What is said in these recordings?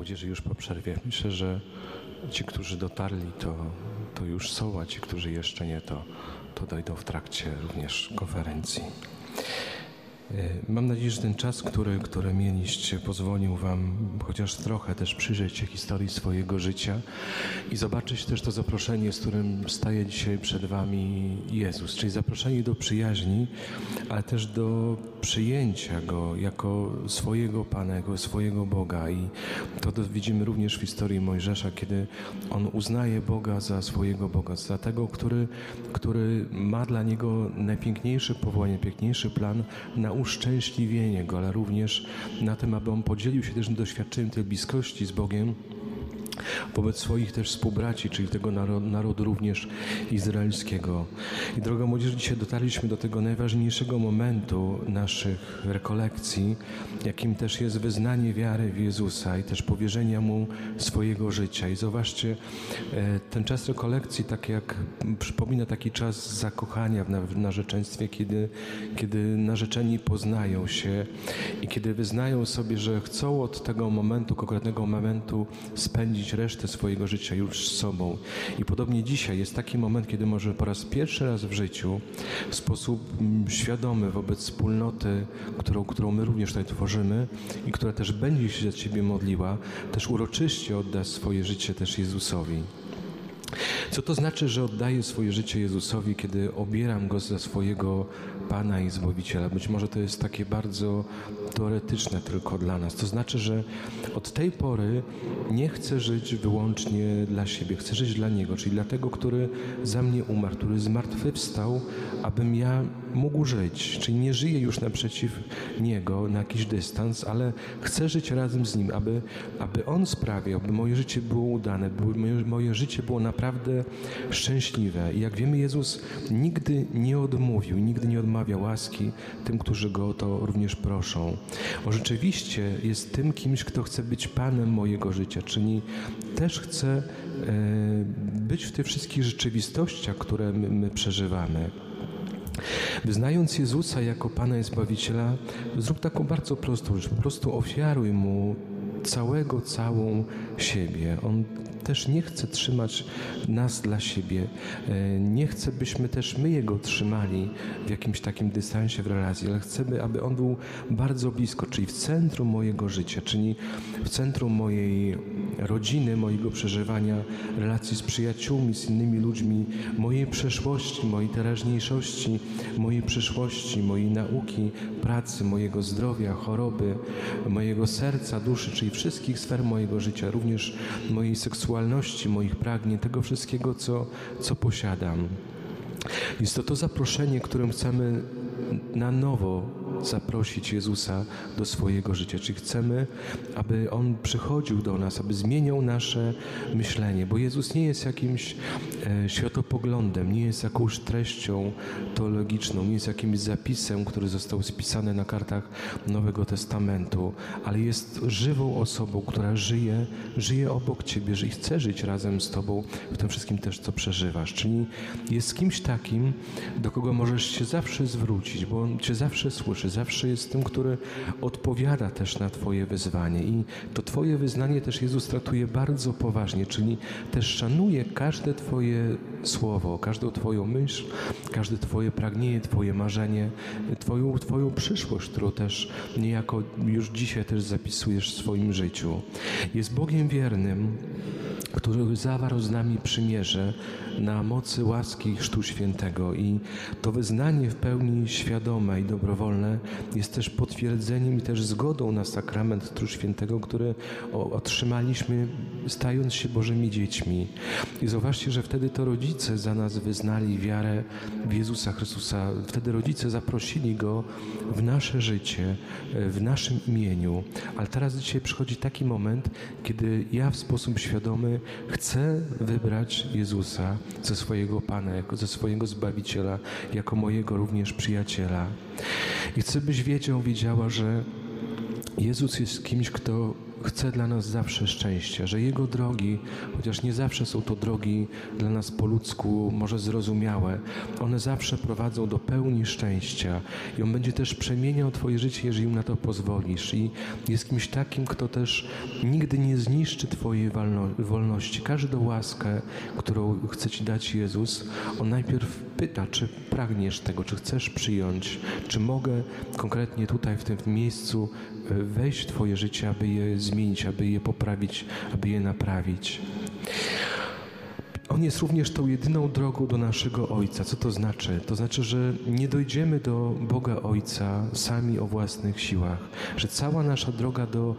młodzieży już po przerwie. Myślę, że ci, którzy dotarli, to, to już są, a ci, którzy jeszcze nie, to, to dojdą w trakcie również konferencji. E, mam nadzieję, że ten czas, który, który mieliście, pozwolił Wam chociaż trochę też przyjrzeć się historii swojego życia i zobaczyć też to zaproszenie, z którym staje dzisiaj przed Wami Jezus, czyli zaproszenie do przyjaźni, ale też do przyjęcia Go jako swojego Pana, jako swojego Boga. I to widzimy również w historii Mojżesza, kiedy on uznaje Boga za swojego Boga, za tego, który, który ma dla niego najpiękniejsze powołanie, piękniejszy plan na uszczęśliwienie Go, ale również na tym, aby On podzielił się też doświadczeniem tej bliskości z Bogiem wobec swoich też współbraci, czyli tego narodu również izraelskiego. I droga młodzież, dzisiaj dotarliśmy do tego najważniejszego momentu naszych rekolekcji, jakim też jest wyznanie wiary w Jezusa i też powierzenia Mu swojego życia. I zobaczcie, e, ten czas rekolekcji, tak jak przypomina taki czas zakochania w narzeczeństwie, kiedy, kiedy narzeczeni poznają się i kiedy wyznają sobie, że chcą od tego momentu, konkretnego momentu spędzić resztę swojego życia już z sobą. I podobnie dzisiaj jest taki moment, kiedy może po raz pierwszy raz w życiu w sposób mm, świadomy wobec wspólnoty, którą, którą my również tutaj tworzymy i która też będzie się za Ciebie modliła, też uroczyście odda swoje życie też Jezusowi. Co to znaczy, że oddaję swoje życie Jezusowi, kiedy obieram Go za swojego Pana i Zbawiciela? Być może to jest takie bardzo teoretyczne tylko dla nas. To znaczy, że od tej pory nie chcę żyć wyłącznie dla siebie, chcę żyć dla Niego, czyli dla tego, który za mnie umarł, który zmartwychwstał, abym ja mógł żyć. Czyli nie żyję już naprzeciw Niego na jakiś dystans, ale chcę żyć razem z Nim, aby, aby On sprawiał, aby moje życie było udane, by moje, moje życie było naprawdę szczęśliwe. I jak wiemy, Jezus nigdy nie odmówił, nigdy nie odmawia łaski tym, którzy Go to również proszą. On rzeczywiście jest tym kimś, kto chce być Panem mojego życia, czyli też chce e, być w tych wszystkich rzeczywistościach, które my, my przeżywamy. Wyznając Jezusa jako Pana i Zbawiciela, zrób taką bardzo prostą rzecz. Po prostu ofiaruj Mu całego, całą siebie. On też nie chce trzymać nas dla siebie. E, nie chce, byśmy też my Jego trzymali w jakimś takim dystansie w relacji, ale chcemy, aby On był bardzo blisko, czyli w centrum mojego życia, czyli w centrum mojej rodziny, mojego przeżywania relacji z przyjaciółmi, z innymi ludźmi, mojej przeszłości, mojej teraźniejszości, mojej przyszłości, mojej nauki, pracy, mojego zdrowia, choroby, mojego serca, duszy, czyli wszystkich sfer mojego życia, również mojej seksualności, moich pragnień, tego wszystkiego, co, co posiadam. Jest to to zaproszenie, którym chcemy na nowo zaprosić Jezusa do swojego życia. Czyli chcemy, aby On przychodził do nas, aby zmieniał nasze myślenie, bo Jezus nie jest jakimś e, światopoglądem, nie jest jakąś treścią teologiczną, nie jest jakimś zapisem, który został spisany na kartach Nowego Testamentu, ale jest żywą osobą, która żyje, żyje obok Ciebie, i chce żyć razem z Tobą w tym wszystkim też, co przeżywasz. Czyli jest kimś takim, do kogo możesz się zawsze zwrócić, bo On Cię zawsze słyszy, zawsze jest tym, który odpowiada też na Twoje wyzwanie. I to Twoje wyznanie też Jezus traktuje bardzo poważnie, czyli też szanuje każde Twoje słowo, każdą Twoją myśl, każde Twoje pragnienie, Twoje marzenie, Twoją, twoją przyszłość, którą też niejako już dzisiaj też zapisujesz w swoim życiu. Jest Bogiem wiernym, który zawarł z nami przymierze na mocy łaski Chrztu Świętego i to wyznanie w pełni świadome i dobrowolne jest też potwierdzeniem i też zgodą na sakrament Chrztu Świętego, który otrzymaliśmy stając się Bożymi dziećmi. I zobaczcie, że wtedy to rodzice za nas wyznali wiarę w Jezusa Chrystusa. Wtedy rodzice zaprosili Go w nasze życie, w naszym imieniu. Ale teraz dzisiaj przychodzi taki moment, kiedy ja w sposób świadomy chcę wybrać Jezusa ze swojego Pana, ze swojego Zbawiciela, jako mojego również przyjaciela. I chcę, byś wiedział, wiedziała, że Jezus jest kimś, kto chce dla nas zawsze szczęścia, że Jego drogi, chociaż nie zawsze są to drogi dla nas po ludzku, może zrozumiałe, one zawsze prowadzą do pełni szczęścia i On będzie też przemieniał Twoje życie, jeżeli Mu na to pozwolisz. I jest kimś takim, kto też nigdy nie zniszczy Twojej wolności. Każdą łaskę, którą chce Ci dać Jezus, On najpierw pyta, czy pragniesz tego, czy chcesz przyjąć, czy mogę konkretnie tutaj w tym miejscu e, wejść w Twoje życie, aby je zmienić, aby je poprawić, aby je naprawić. On jest również tą jedyną drogą do naszego Ojca. Co to znaczy? To znaczy, że nie dojdziemy do Boga Ojca sami o własnych siłach, że cała nasza droga do,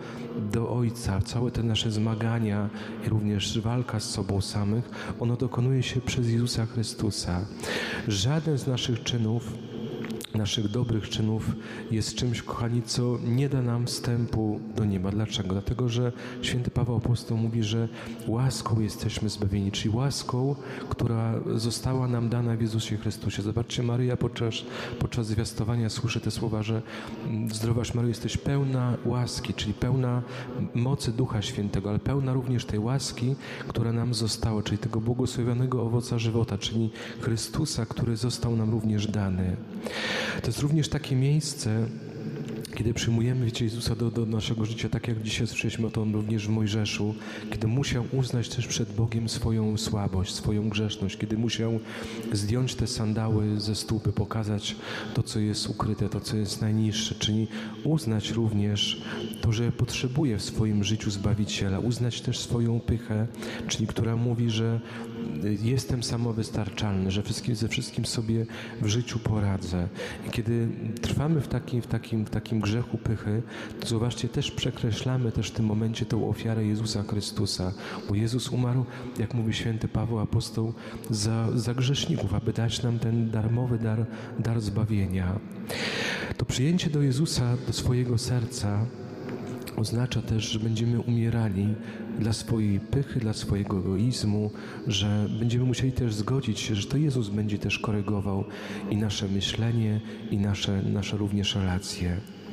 do Ojca, całe te nasze zmagania i również walka z sobą samych, ono dokonuje się przez Jezusa Chrystusa. Żaden z naszych czynów naszych dobrych czynów jest czymś, kochani, co nie da nam wstępu do nieba. Dlaczego? Dlatego, że święty Paweł Apostoł mówi, że łaską jesteśmy zbawieni, czyli łaską, która została nam dana w Jezusie Chrystusie. Zobaczcie, Maryja podczas, podczas zwiastowania słyszy te słowa, że mm, zdrowaś Maryjo, jesteś pełna łaski, czyli pełna mocy Ducha Świętego, ale pełna również tej łaski, która nam została, czyli tego błogosławionego owoca żywota, czyli Chrystusa, który został nam również dany. To jest również takie miejsce, kiedy przyjmujemy Jezusa do, do naszego życia, tak jak dzisiaj słyszeliśmy o tym również w Mojżeszu, kiedy musiał uznać też przed Bogiem swoją słabość, swoją grzeszność, kiedy musiał zdjąć te sandały ze stópy, pokazać to, co jest ukryte, to, co jest najniższe, czyli uznać również to, że potrzebuje w swoim życiu Zbawiciela, uznać też swoją pychę, czyli która mówi, że jestem samowystarczalny, że wszystkim, ze wszystkim sobie w życiu poradzę. I kiedy trwamy w takim, w takim, w takim pychy, to zobaczcie, też przekreślamy też w tym momencie tą ofiarę Jezusa Chrystusa, bo Jezus umarł, jak mówi święty Paweł Apostoł, za, za grzeszników, aby dać nam ten darmowy dar, dar zbawienia. To przyjęcie do Jezusa, do swojego serca, oznacza też, że będziemy umierali dla swojej pychy, dla swojego egoizmu, że będziemy musieli też zgodzić się, że to Jezus będzie też korygował i nasze myślenie, i nasze, nasze również relacje.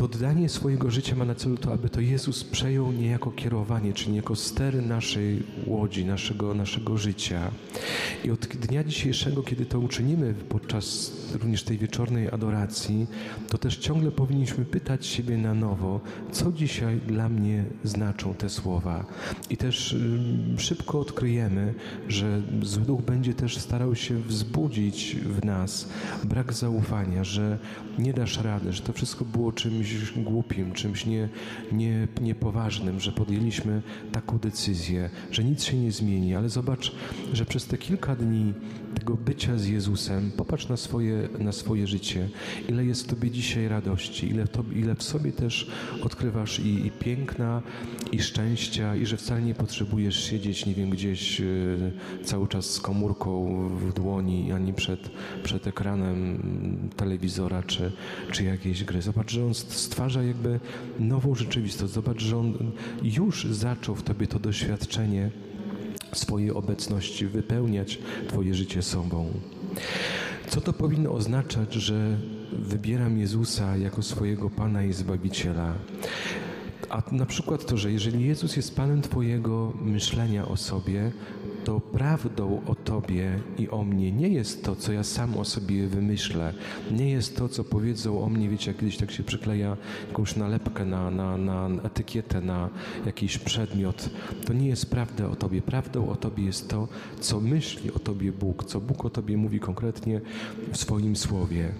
To oddanie swojego życia ma na celu to, aby to Jezus przejął niejako kierowanie, czyli niejako stery naszej łodzi, naszego, naszego życia. I od dnia dzisiejszego, kiedy to uczynimy podczas również tej wieczornej adoracji, to też ciągle powinniśmy pytać siebie na nowo, co dzisiaj dla mnie znaczą te słowa. I też szybko odkryjemy, że zły duch będzie też starał się wzbudzić w nas brak zaufania, że nie dasz rady, że to wszystko było czymś głupim, czymś nie, nie, niepoważnym, że podjęliśmy taką decyzję, że nic się nie zmieni. Ale zobacz, że przez te kilka dni tego bycia z Jezusem, popatrz na swoje, na swoje życie, ile jest w Tobie dzisiaj radości, ile, to, ile w sobie też odkrywasz i, i, piękna, i szczęścia, i że wcale nie potrzebujesz siedzieć, nie wiem, gdzieś y, cały czas z komórką w dłoni, ani przed, przed ekranem telewizora czy, czy jakiejś gry. Zobacz, że On stwarza jakby nową rzeczywistość. Zobacz, że On już zaczął w Tobie to doświadczenie swojej obecności, wypełniać Twoje życie sobą. Co to powinno oznaczać, że wybieram Jezusa jako swojego Pana i Zbawiciela? A na przykład to, że jeżeli Jezus jest Panem Twojego myślenia o sobie, to prawdą o Tobie i o mnie nie jest to, co ja sam o sobie wymyślę. Nie jest to, co powiedzą o mnie, wiecie, jak kiedyś tak się przykleja jakąś nalepkę na, na, na etykietę, na jakiś przedmiot. To nie jest prawda o Tobie. Prawdą o Tobie jest to, co myśli o Tobie Bóg, co Bóg o Tobie mówi konkretnie w swoim słowie.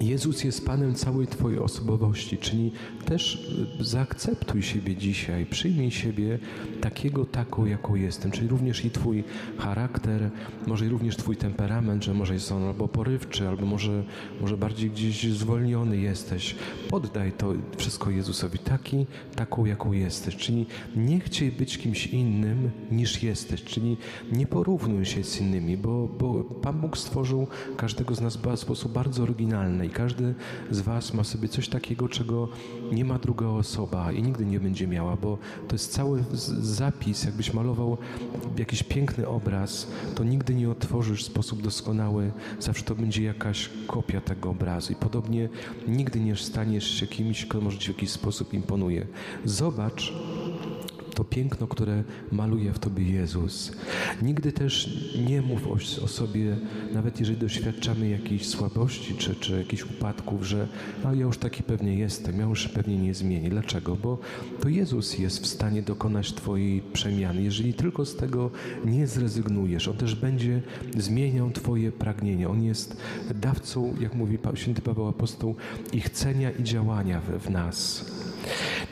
Jezus jest Panem całej Twojej osobowości, czyli też zaakceptuj siebie dzisiaj, przyjmij siebie takiego, taką, jaką jestem, czyli również i Twój charakter, może i również Twój temperament, że może jest on albo porywczy, albo może, może bardziej gdzieś zwolniony jesteś. Poddaj to wszystko Jezusowi, taki, taką, jaką jesteś, czyli nie chciej być kimś innym niż jesteś, czyli nie porównuj się z innymi, bo, bo Pan Bóg stworzył każdego z nas w sposób bardzo oryginalny I każdy z Was ma sobie coś takiego, czego nie ma druga osoba i nigdy nie będzie miała, bo to jest cały zapis, jakbyś malował jakiś piękny obraz, to nigdy nie otworzysz w sposób doskonały, zawsze to będzie jakaś kopia tego obrazu. I podobnie nigdy nie staniesz się kimś, kto może Ci w jakiś sposób imponuje. Zobacz, to piękno, które maluje w Tobie Jezus. Nigdy też nie mów o, o sobie, nawet jeżeli doświadczamy jakiejś słabości czy, czy jakichś upadków, że no, ja już taki pewnie jestem, ja już pewnie nie zmieni. Dlaczego? Bo to Jezus jest w stanie dokonać Twojej przemiany. Jeżeli tylko z tego nie zrezygnujesz, On też będzie zmieniał Twoje pragnienia. On jest dawcą, jak mówi święty Paweł Apostoł, i chcenia i działania w, w nas.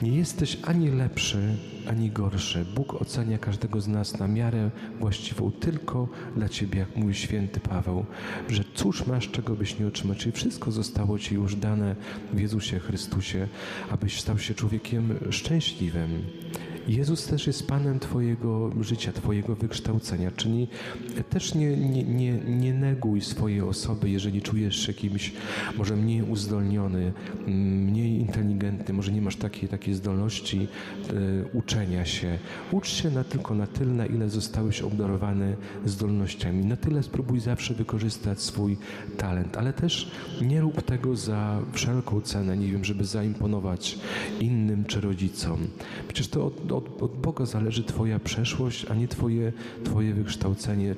Nie jesteś ani lepszy, ani gorszy. Bóg ocenia każdego z nas na miarę właściwą tylko dla Ciebie, jak mówi święty Paweł, że cóż masz, czego byś nie otrzymał. Czyli wszystko zostało Ci już dane w Jezusie Chrystusie, abyś stał się człowiekiem szczęśliwym. Jezus też jest Panem Twojego życia, Twojego wykształcenia, czyli też nie, nie, nie, nie neguj swojej osoby, jeżeli czujesz się kimś może mniej uzdolniony, mniej inteligentny, może nie masz takiej, takiej zdolności e, uczenia się. Ucz się na tylko na tyle, na ile zostałeś obdarowany zdolnościami. Na tyle spróbuj zawsze wykorzystać swój talent, ale też nie rób tego za wszelką cenę, nie wiem, żeby zaimponować innym czy rodzicom. Przecież to od, od, od Boga zależy Twoja przeszłość, a nie Twoje, twoje wykształcenie,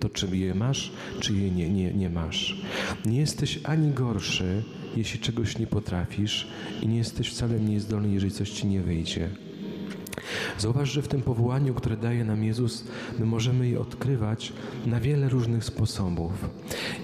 to czy je masz, czy je nie, nie, nie masz. Nie jesteś ani gorszy, jeśli czegoś nie potrafisz i nie jesteś wcale niezdolny, jeżeli coś Ci nie wyjdzie. Zauważ, że w tym powołaniu, które daje nam Jezus, my możemy je odkrywać na wiele różnych sposobów.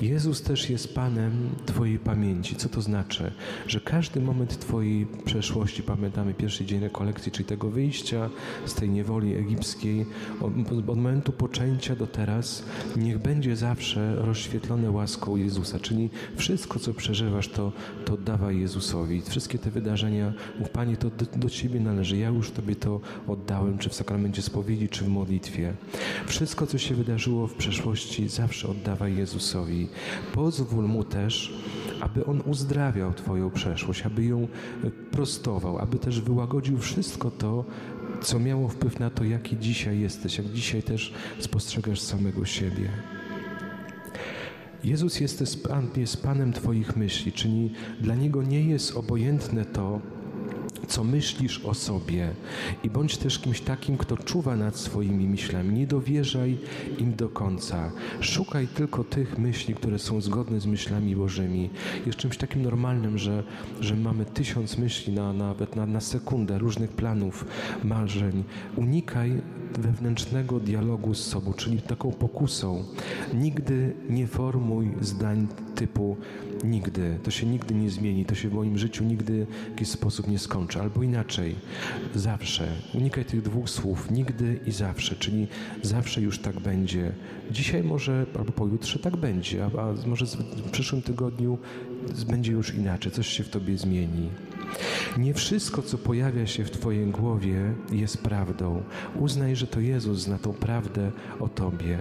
Jezus też jest Panem Twojej pamięci. Co to znaczy? Że każdy moment Twojej przeszłości, pamiętamy pierwszy dzień rekolekcji, czyli tego wyjścia z tej niewoli egipskiej, od, od momentu poczęcia do teraz, niech będzie zawsze rozświetlone łaską Jezusa. Czyli wszystko, co przeżywasz, to, to oddawaj Jezusowi. Wszystkie te wydarzenia, mów Panie, to do, do Ciebie należy. Ja już Tobie to oddałem, czy w sakramencie spowiedzi, czy w modlitwie. Wszystko, co się wydarzyło w przeszłości, zawsze oddawaj Jezusowi. Pozwól Mu też, aby On uzdrawiał Twoją przeszłość, aby ją prostował, aby też wyłagodził wszystko to, co miało wpływ na to, jaki dzisiaj jesteś, jak dzisiaj też spostrzegasz samego siebie. Jezus jest, jest Panem Twoich myśli, czyli dla Niego nie jest obojętne to, co myślisz o sobie i bądź też kimś takim, kto czuwa nad swoimi myślami. Nie dowierzaj im do końca. Szukaj tylko tych myśli, które są zgodne z myślami Bożymi. Jest czymś takim normalnym, że, że mamy tysiąc myśli na, nawet na, na sekundę, różnych planów, marzeń. Unikaj wewnętrznego dialogu z sobą, czyli taką pokusą. Nigdy nie formuj zdań typu nigdy, to się nigdy nie zmieni, to się w moim życiu nigdy w jakiś sposób nie skończy. Albo inaczej, zawsze. Unikaj tych dwóch słów, nigdy i zawsze, czyli zawsze już tak będzie. Dzisiaj może, albo pojutrze tak będzie, a, a może w przyszłym tygodniu będzie już inaczej, coś się w tobie zmieni. Nie wszystko, co pojawia się w Twojej głowie, jest prawdą. Uznaj, że to Jezus zna tą prawdę o Tobie.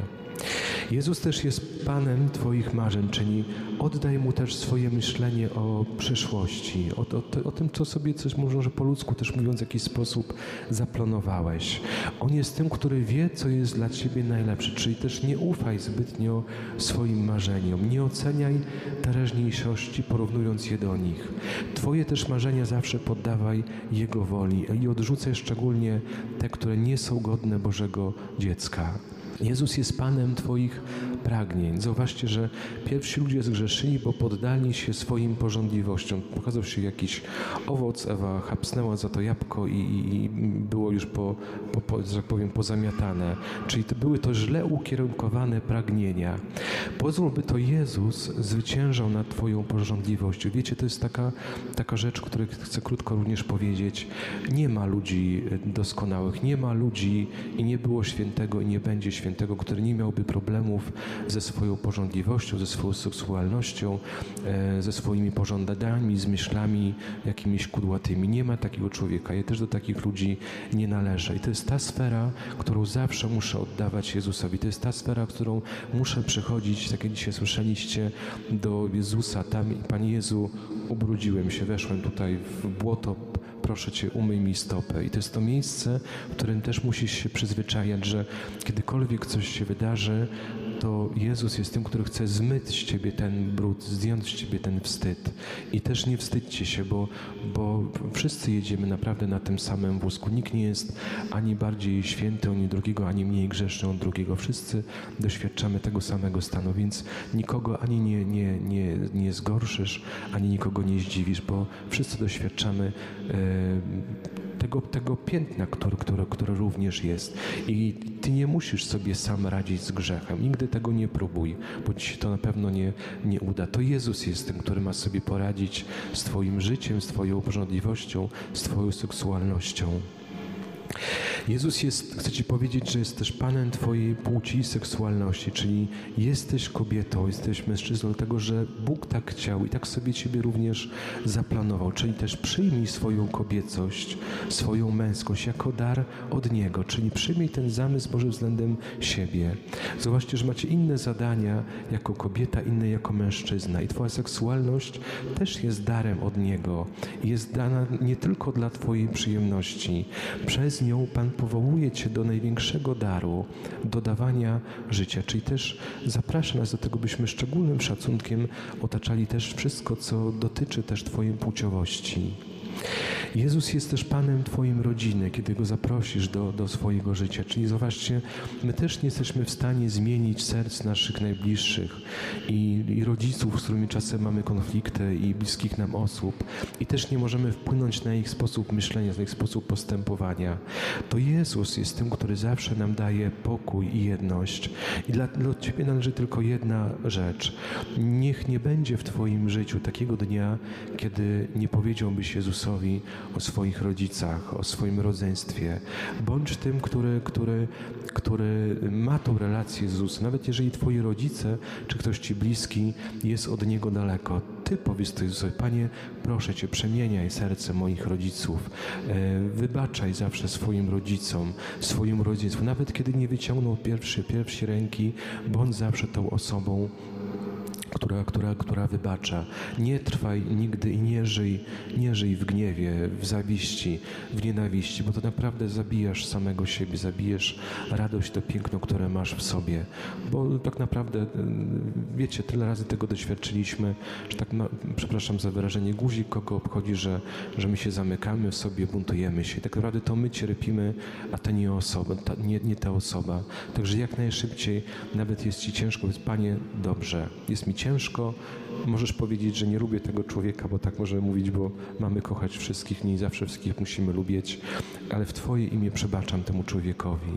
Jezus też jest Panem Twoich marzeń, czyli oddaj Mu też swoje myślenie o przyszłości, o, o, o tym, co sobie coś może po ludzku też mówiąc w jakiś sposób zaplanowałeś. On jest tym, który wie, co jest dla Ciebie najlepsze, czyli też nie ufaj zbytnio swoim marzeniom, nie oceniaj teraźniejszości, porównując je do nich. Twoje też marzenia zawsze poddawaj Jego woli i odrzucaj szczególnie te, które nie są godne Bożego dziecka. Jezus jest Panem Twoich pragnień. Zauważcie, że pierwsi ludzie zgrzeszyli, bo poddali się swoim porządliwościom. Pokazał się jakiś owoc, Ewa chapsnęła za to jabłko i, i, i było już po, po, po, że tak powiem, pozamiatane. Czyli to były to źle ukierunkowane pragnienia. Pozwól, by to Jezus zwyciężał nad Twoją porządliwością. Wiecie, to jest taka, taka rzecz, której chcę krótko również powiedzieć. Nie ma ludzi doskonałych, nie ma ludzi i nie było świętego i nie będzie świętego Świętego, który nie miałby problemów ze swoją porządliwością, ze swoją seksualnością, e, ze swoimi pożądaniami, z myślami jakimiś kudłatymi. Nie ma takiego człowieka. Ja też do takich ludzi nie należę. I to jest ta sfera, którą zawsze muszę oddawać Jezusowi. To jest ta sfera, którą muszę przychodzić, tak jak dzisiaj słyszeliście, do Jezusa. Tam, Panie Jezu, ubrudziłem się, weszłem tutaj w błoto, proszę Cię, umyj mi stopę. I to jest to miejsce, w którym też musisz się przyzwyczajać, że kiedykolwiek coś się wydarzy, to Jezus jest tym, który chce zmyć z Ciebie ten brud, zdjąć z Ciebie ten wstyd. I też nie wstydźcie się, bo, bo wszyscy jedziemy naprawdę na tym samym wózku. Nikt nie jest ani bardziej święty ani drugiego, ani mniej grzeszny od drugiego. Wszyscy doświadczamy tego samego stanu, więc nikogo ani nie, nie, nie, nie zgorszysz, ani nikogo nie zdziwisz, bo wszyscy doświadczamy e, tego, tego piętna, które, które, które również jest. I ty nie musisz sobie sam radzić z grzechem. Nigdy tego nie próbuj, bo ci się to na pewno nie, nie uda. To Jezus jest tym, który ma sobie poradzić z Twoim życiem, z Twoją porządliwością, z Twoją seksualnością. Jezus jest, chce Ci powiedzieć, że jest też Panem Twojej płci i seksualności, czyli jesteś kobietą, jesteś mężczyzną, dlatego że Bóg tak chciał i tak sobie Ciebie również zaplanował, czyli też przyjmij swoją kobiecość, swoją męskość jako dar od Niego, czyli przyjmij ten zamysł Boży względem siebie. Zobaczcie, że macie inne zadania jako kobieta, inne jako mężczyzna i Twoja seksualność też jest darem od Niego jest dana nie tylko dla Twojej przyjemności. Przez nią Pan powołuje Cię do największego daru, do dawania życia, czyli też zaprasza nas do tego, byśmy szczególnym szacunkiem otaczali też wszystko, co dotyczy też Twojej płciowości. Jezus jest też Panem Twoim rodziny, kiedy Go zaprosisz do, do swojego życia. Czyli zobaczcie, my też nie jesteśmy w stanie zmienić serc naszych najbliższych i, i rodziców, z którymi czasem mamy konflikty i bliskich nam osób i też nie możemy wpłynąć na ich sposób myślenia, na ich sposób postępowania. To Jezus jest tym, który zawsze nam daje pokój i jedność. I dla, dla Ciebie należy tylko jedna rzecz. Niech nie będzie w Twoim życiu takiego dnia, kiedy nie powiedziałbyś Jezusowi, o swoich rodzicach, o swoim rodzeństwie. Bądź tym, który, który, który ma tą relację z Jezusem. Nawet jeżeli twoi rodzice, czy ktoś ci bliski jest od Niego daleko, ty powiedz to Jezusowi, Panie, proszę Cię, przemieniaj serce moich rodziców. E, wybaczaj zawsze swoim rodzicom, swoim rodzeństwu. Nawet kiedy nie wyciągną pierwszy, pierwsi ręki, bądź zawsze tą osobą, która, która, która wybacza. Nie trwaj nigdy i nie żyj, nie żyj w gniewie, w zawiści, w nienawiści, bo to naprawdę zabijasz samego siebie, zabijesz radość, to piękno, które masz w sobie. Bo tak naprawdę, y, wiecie, tyle razy tego doświadczyliśmy, że tak, no, przepraszam za wyrażenie, guzik kogo obchodzi, że, że my się zamykamy w sobie, buntujemy się. Tak naprawdę to my cierpimy, a to nie osoba, ta, nie, nie ta osoba. Także jak najszybciej, nawet jest Ci ciężko, więc Panie, dobrze, jest mi ciężko. Możesz powiedzieć, że nie lubię tego człowieka, bo tak możemy mówić, bo mamy kochać wszystkich, nie zawsze wszystkich musimy lubić, ale w Twoje imię przebaczam temu człowiekowi.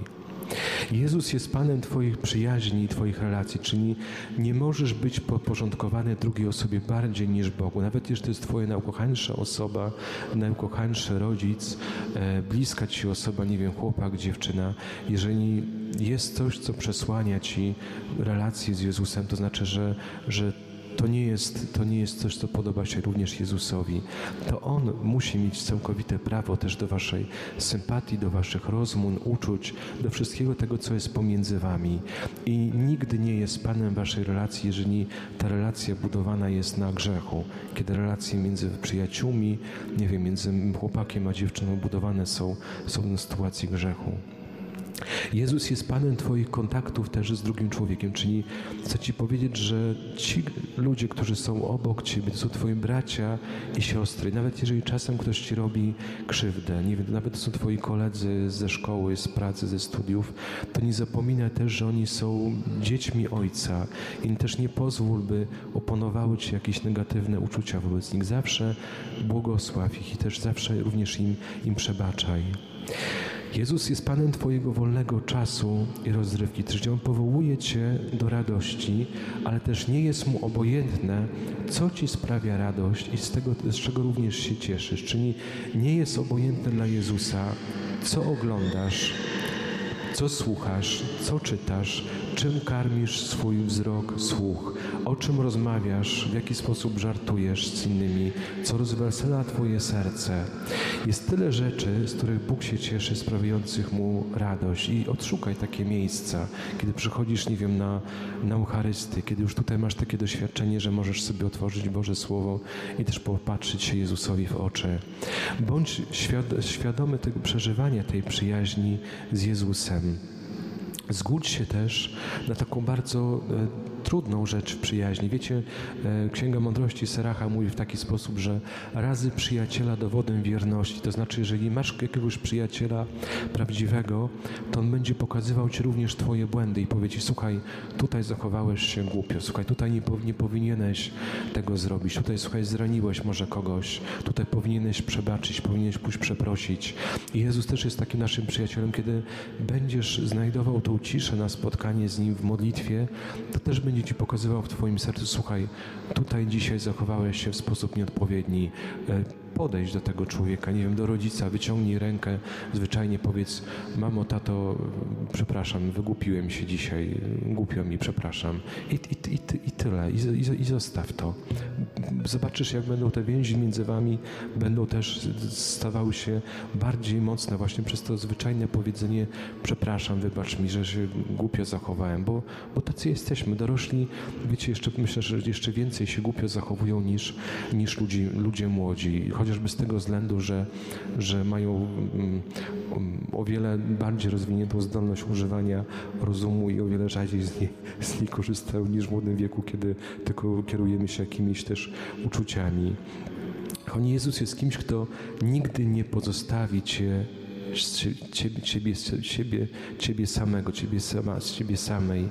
Jezus jest Panem Twoich przyjaźni i Twoich relacji, czyli nie możesz być podporządkowany drugiej osobie bardziej niż Bogu. Nawet jeśli to jest Twoja najukochańsza osoba, najukochańszy rodzic, e, bliska Ci osoba, nie wiem, chłopak, dziewczyna, jeżeli jest coś, co przesłania Ci relację z Jezusem, to znaczy, że, że to nie, jest, to nie jest coś, co podoba się również Jezusowi. To On musi mieć całkowite prawo też do Waszej sympatii, do Waszych rozmów, uczuć, do wszystkiego tego, co jest pomiędzy Wami. I nigdy nie jest Panem Waszej relacji, jeżeli ta relacja budowana jest na grzechu. Kiedy relacje między przyjaciółmi, nie wiem, między chłopakiem a dziewczyną budowane są, są na sytuacji grzechu. Jezus jest Panem Twoich kontaktów też z drugim człowiekiem, czyli chcę Ci powiedzieć, że ci ludzie, którzy są obok Ciebie, to są Twoi bracia i siostry. Nawet jeżeli czasem ktoś Ci robi krzywdę, nie wiem, nawet to są Twoi koledzy ze szkoły, z pracy, ze studiów, to nie zapominaj też, że oni są dziećmi Ojca i też nie pozwól, by oponowały Ci jakieś negatywne uczucia wobec nich. Zawsze błogosław ich i też zawsze również im, im przebaczaj. Jezus jest Panem Twojego wolnego czasu i rozrywki, czyli On powołuje Cię do radości, ale też nie jest Mu obojętne, co Ci sprawia radość i z tego, z czego również się cieszysz. Czyli nie jest obojętne dla Jezusa, co oglądasz, Co słuchasz, co czytasz, czym karmisz swój wzrok, słuch, o czym rozmawiasz, w jaki sposób żartujesz z innymi, co rozwesela Twoje serce. Jest tyle rzeczy, z których Bóg się cieszy, sprawiających Mu radość i odszukaj takie miejsca, kiedy przychodzisz, nie wiem, na, na Eucharysty, kiedy już tutaj masz takie doświadczenie, że możesz sobie otworzyć Boże Słowo i też popatrzeć się Jezusowi w oczy. Bądź świadomy tego przeżywania tej przyjaźni z Jezusem. Zgódź się też na taką bardzo e, trudną rzecz w przyjaźni. Wiecie, e, Księga Mądrości Seracha mówi w taki sposób, że razy przyjaciela dowodem wierności. To znaczy, jeżeli masz jakiegoś przyjaciela prawdziwego, to on będzie pokazywał ci również twoje błędy i powie ci, słuchaj, tutaj zachowałeś się głupio, słuchaj, tutaj nie, nie powinieneś tego zrobić, tutaj, słuchaj, zraniłeś może kogoś, tutaj powinieneś przebaczyć, powinieneś pójść przeprosić. I Jezus też jest takim naszym przyjacielem, kiedy będziesz znajdował tą ciszę na spotkanie z Nim w modlitwie, to też będzie będzie Ci pokazywał w Twoim sercu, słuchaj, tutaj dzisiaj zachowałeś się w sposób nieodpowiedni, podejść do tego człowieka, nie wiem, do rodzica, wyciągnij rękę, zwyczajnie powiedz, mamo, tato, przepraszam, wygłupiłem się dzisiaj, głupio mi, przepraszam. I, i, i, i tyle, I, i, i zostaw to. Zobaczysz, jak będą te więzi między wami, będą też stawały się bardziej mocne właśnie przez to zwyczajne powiedzenie, przepraszam, wybacz mi, że się głupio zachowałem, bo, bo tacy jesteśmy, dorośli, wiecie, jeszcze myślę, że jeszcze więcej się głupio zachowują niż, niż ludzi, ludzie młodzi chociażby z tego względu, że, że mają mm, o wiele bardziej rozwiniętą zdolność używania rozumu i o wiele rzadziej z niej, z niej korzystają niż w młodym wieku, kiedy tylko kierujemy się jakimiś też uczuciami. Choć Jezus jest kimś, kto nigdy nie pozostawi Cię ciebie, ciebie, ciebie, ciebie samego, ciebie, sama, z ciebie samej.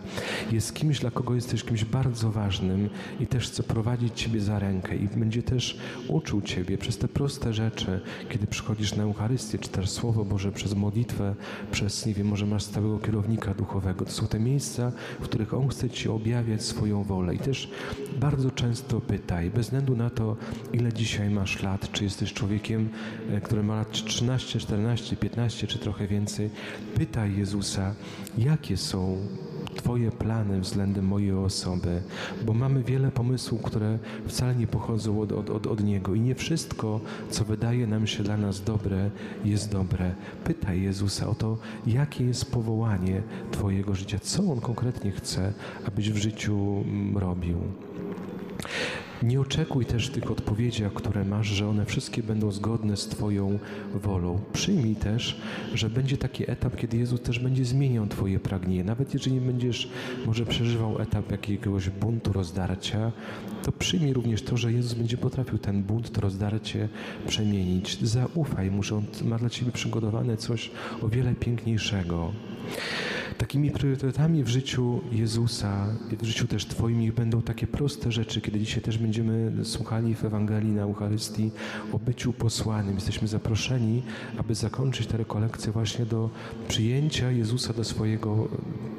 Jest kimś, dla kogo jesteś kimś bardzo ważnym i też chce prowadzić ciebie za rękę i będzie też uczył ciebie przez te proste rzeczy, kiedy przychodzisz na Eucharystię, czytasz Słowo Boże przez modlitwę, przez, nie wiem, może masz stałego kierownika duchowego. To są te miejsca, w których On chce ci objawiać swoją wolę i też bardzo często pytaj, bez względu na to, ile dzisiaj masz lat, czy jesteś człowiekiem, e, który ma lat 13, 14, 15, 15 czy trochę więcej, pytaj Jezusa, jakie są Twoje plany względem mojej osoby, bo mamy wiele pomysłów, które wcale nie pochodzą od, od, od, od Niego i nie wszystko, co wydaje nam się dla nas dobre, jest dobre. Pytaj Jezusa o to, jakie jest powołanie Twojego życia, co On konkretnie chce, abyś w życiu mm, robił. Nie oczekuj też tych odpowiedzi, które masz, że one wszystkie będą zgodne z Twoją wolą. Przyjmij też, że będzie taki etap, kiedy Jezus też będzie zmieniał Twoje pragnienie. Nawet jeżeli będziesz może przeżywał etap jakiegoś buntu, rozdarcia, to przyjmij również to, że Jezus będzie potrafił ten bunt, to rozdarcie przemienić. Zaufaj mu, że On ma dla Ciebie przygotowane coś o wiele piękniejszego. Takimi priorytetami w życiu Jezusa, w życiu też Twoim będą takie proste rzeczy, kiedy dzisiaj też będziemy słuchali w Ewangelii na Eucharystii o byciu posłanym. Jesteśmy zaproszeni, aby zakończyć tę rekolekcję właśnie do przyjęcia Jezusa do swojego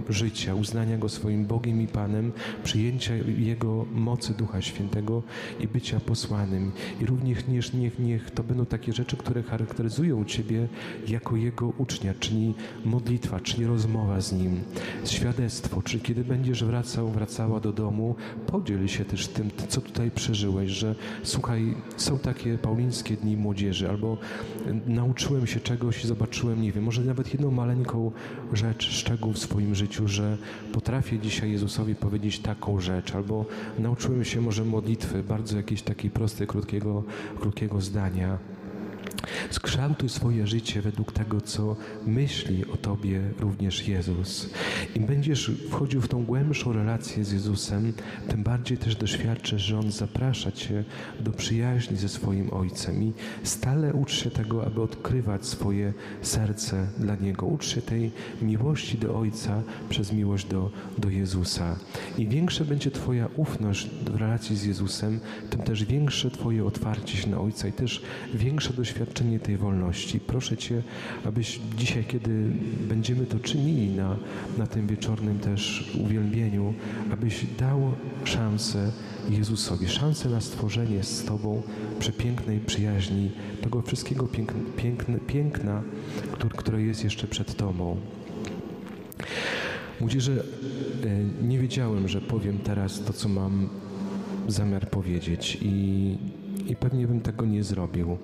życia, uznania Go swoim Bogiem i Panem, przyjęcia Jego mocy Ducha Świętego i bycia posłanym. I również niech, niech, to będą takie rzeczy, które charakteryzują Ciebie jako Jego ucznia, czyli modlitwa, czyli rozmowa z Nim, świadectwo, czy kiedy będziesz wracał, wracała do domu, podziel się też tym, co tutaj przeżyłeś, że słuchaj, są takie paulińskie dni młodzieży, albo nauczyłem się czegoś i zobaczyłem, nie wiem, może nawet jedną maleńką rzecz, szczegół w swoim życiu, że potrafię dzisiaj Jezusowi powiedzieć taką rzecz, albo nauczyłem się może modlitwy, bardzo jakiejś takiej prostej, krótkiego, krótkiego zdania. Skształtuj swoje życie według tego, co myśli o Tobie również Jezus. Im będziesz wchodził w tą głębszą relację z Jezusem, tym bardziej też doświadczysz, że On zaprasza Cię do przyjaźni ze swoim Ojcem i stale ucz się tego, aby odkrywać swoje serce dla Niego. Ucz się tej miłości do Ojca przez miłość do, do Jezusa. Im większa będzie Twoja ufność w relacji z Jezusem, tym też większe Twoje otwarcie się na Ojca i też większe doświadczenie doświadczenie tej wolności. Proszę Cię, abyś dzisiaj, kiedy będziemy to czynili na, na tym wieczornym też uwielbieniu, abyś dał szansę Jezusowi, szansę na stworzenie z Tobą przepięknej przyjaźni, tego wszystkiego piękna, piękna, piękna które jest jeszcze przed Tobą. Młodzieży, e, nie wiedziałem, że powiem teraz to, co mam zamiar powiedzieć i, i pewnie bym tego nie zrobił,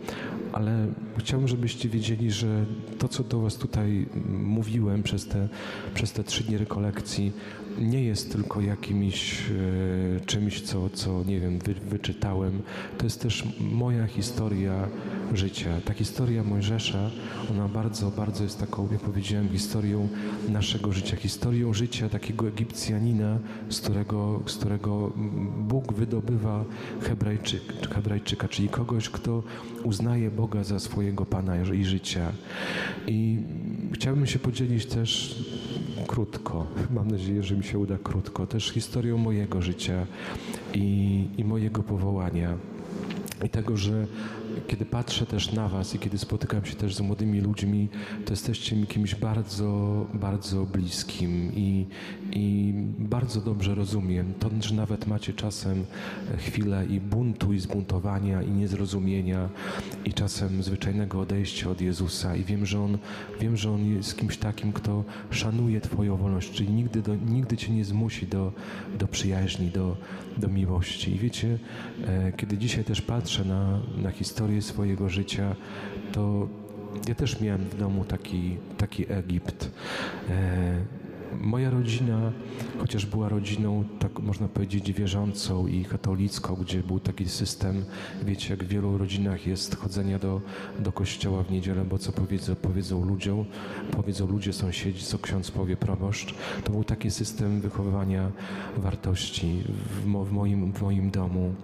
ale chciałbym, żebyście wiedzieli, że to, co do Was tutaj mówiłem przez te, przez te trzy dni rekolekcji, nie jest tylko jakimś e, czymś, co, co nie wiem, wy, wyczytałem. To jest też moja historia życia. Ta historia Mojżesza, ona bardzo, bardzo jest taką, jak powiedziałem, historią naszego życia. Historią życia takiego Egipcjanina, z którego, z którego Bóg wydobywa Hebrajczyk, Hebrajczyka, czyli kogoś, kto uznaje Boga za swojego Pana i życia. I chciałbym się podzielić też krótko, mam nadzieję, że mi się uda krótko, też historią mojego życia i, i mojego powołania. I tego, że kiedy patrzę też na Was i kiedy spotykam się też z młodymi ludźmi, to jesteście mi kimś bardzo, bardzo bliskim i, i bardzo dobrze rozumiem to, że nawet macie czasem chwilę i buntu, i zbuntowania, i niezrozumienia, i czasem zwyczajnego odejścia od Jezusa. I wiem, że On, wiem, że on jest kimś takim, kto szanuje Twoją wolność, czyli nigdy, do, nigdy Cię nie zmusi do, do przyjaźni, do, do miłości. I wiecie, e, kiedy dzisiaj też patrzę na, na historię swojego życia, to ja też miałem w domu taki, taki Egipt. E, moja rodzina, chociaż była rodziną, tak można powiedzieć, wierzącą i katolicką, gdzie był taki system, wiecie, jak w wielu rodzinach jest chodzenia do, do kościoła w niedzielę, bo co powiedzą, powiedzą ludziom, powiedzą ludzie, sąsiedzi, co ksiądz powie, proboszcz. To był taki system wychowywania wartości w, w, moim, w moim domu.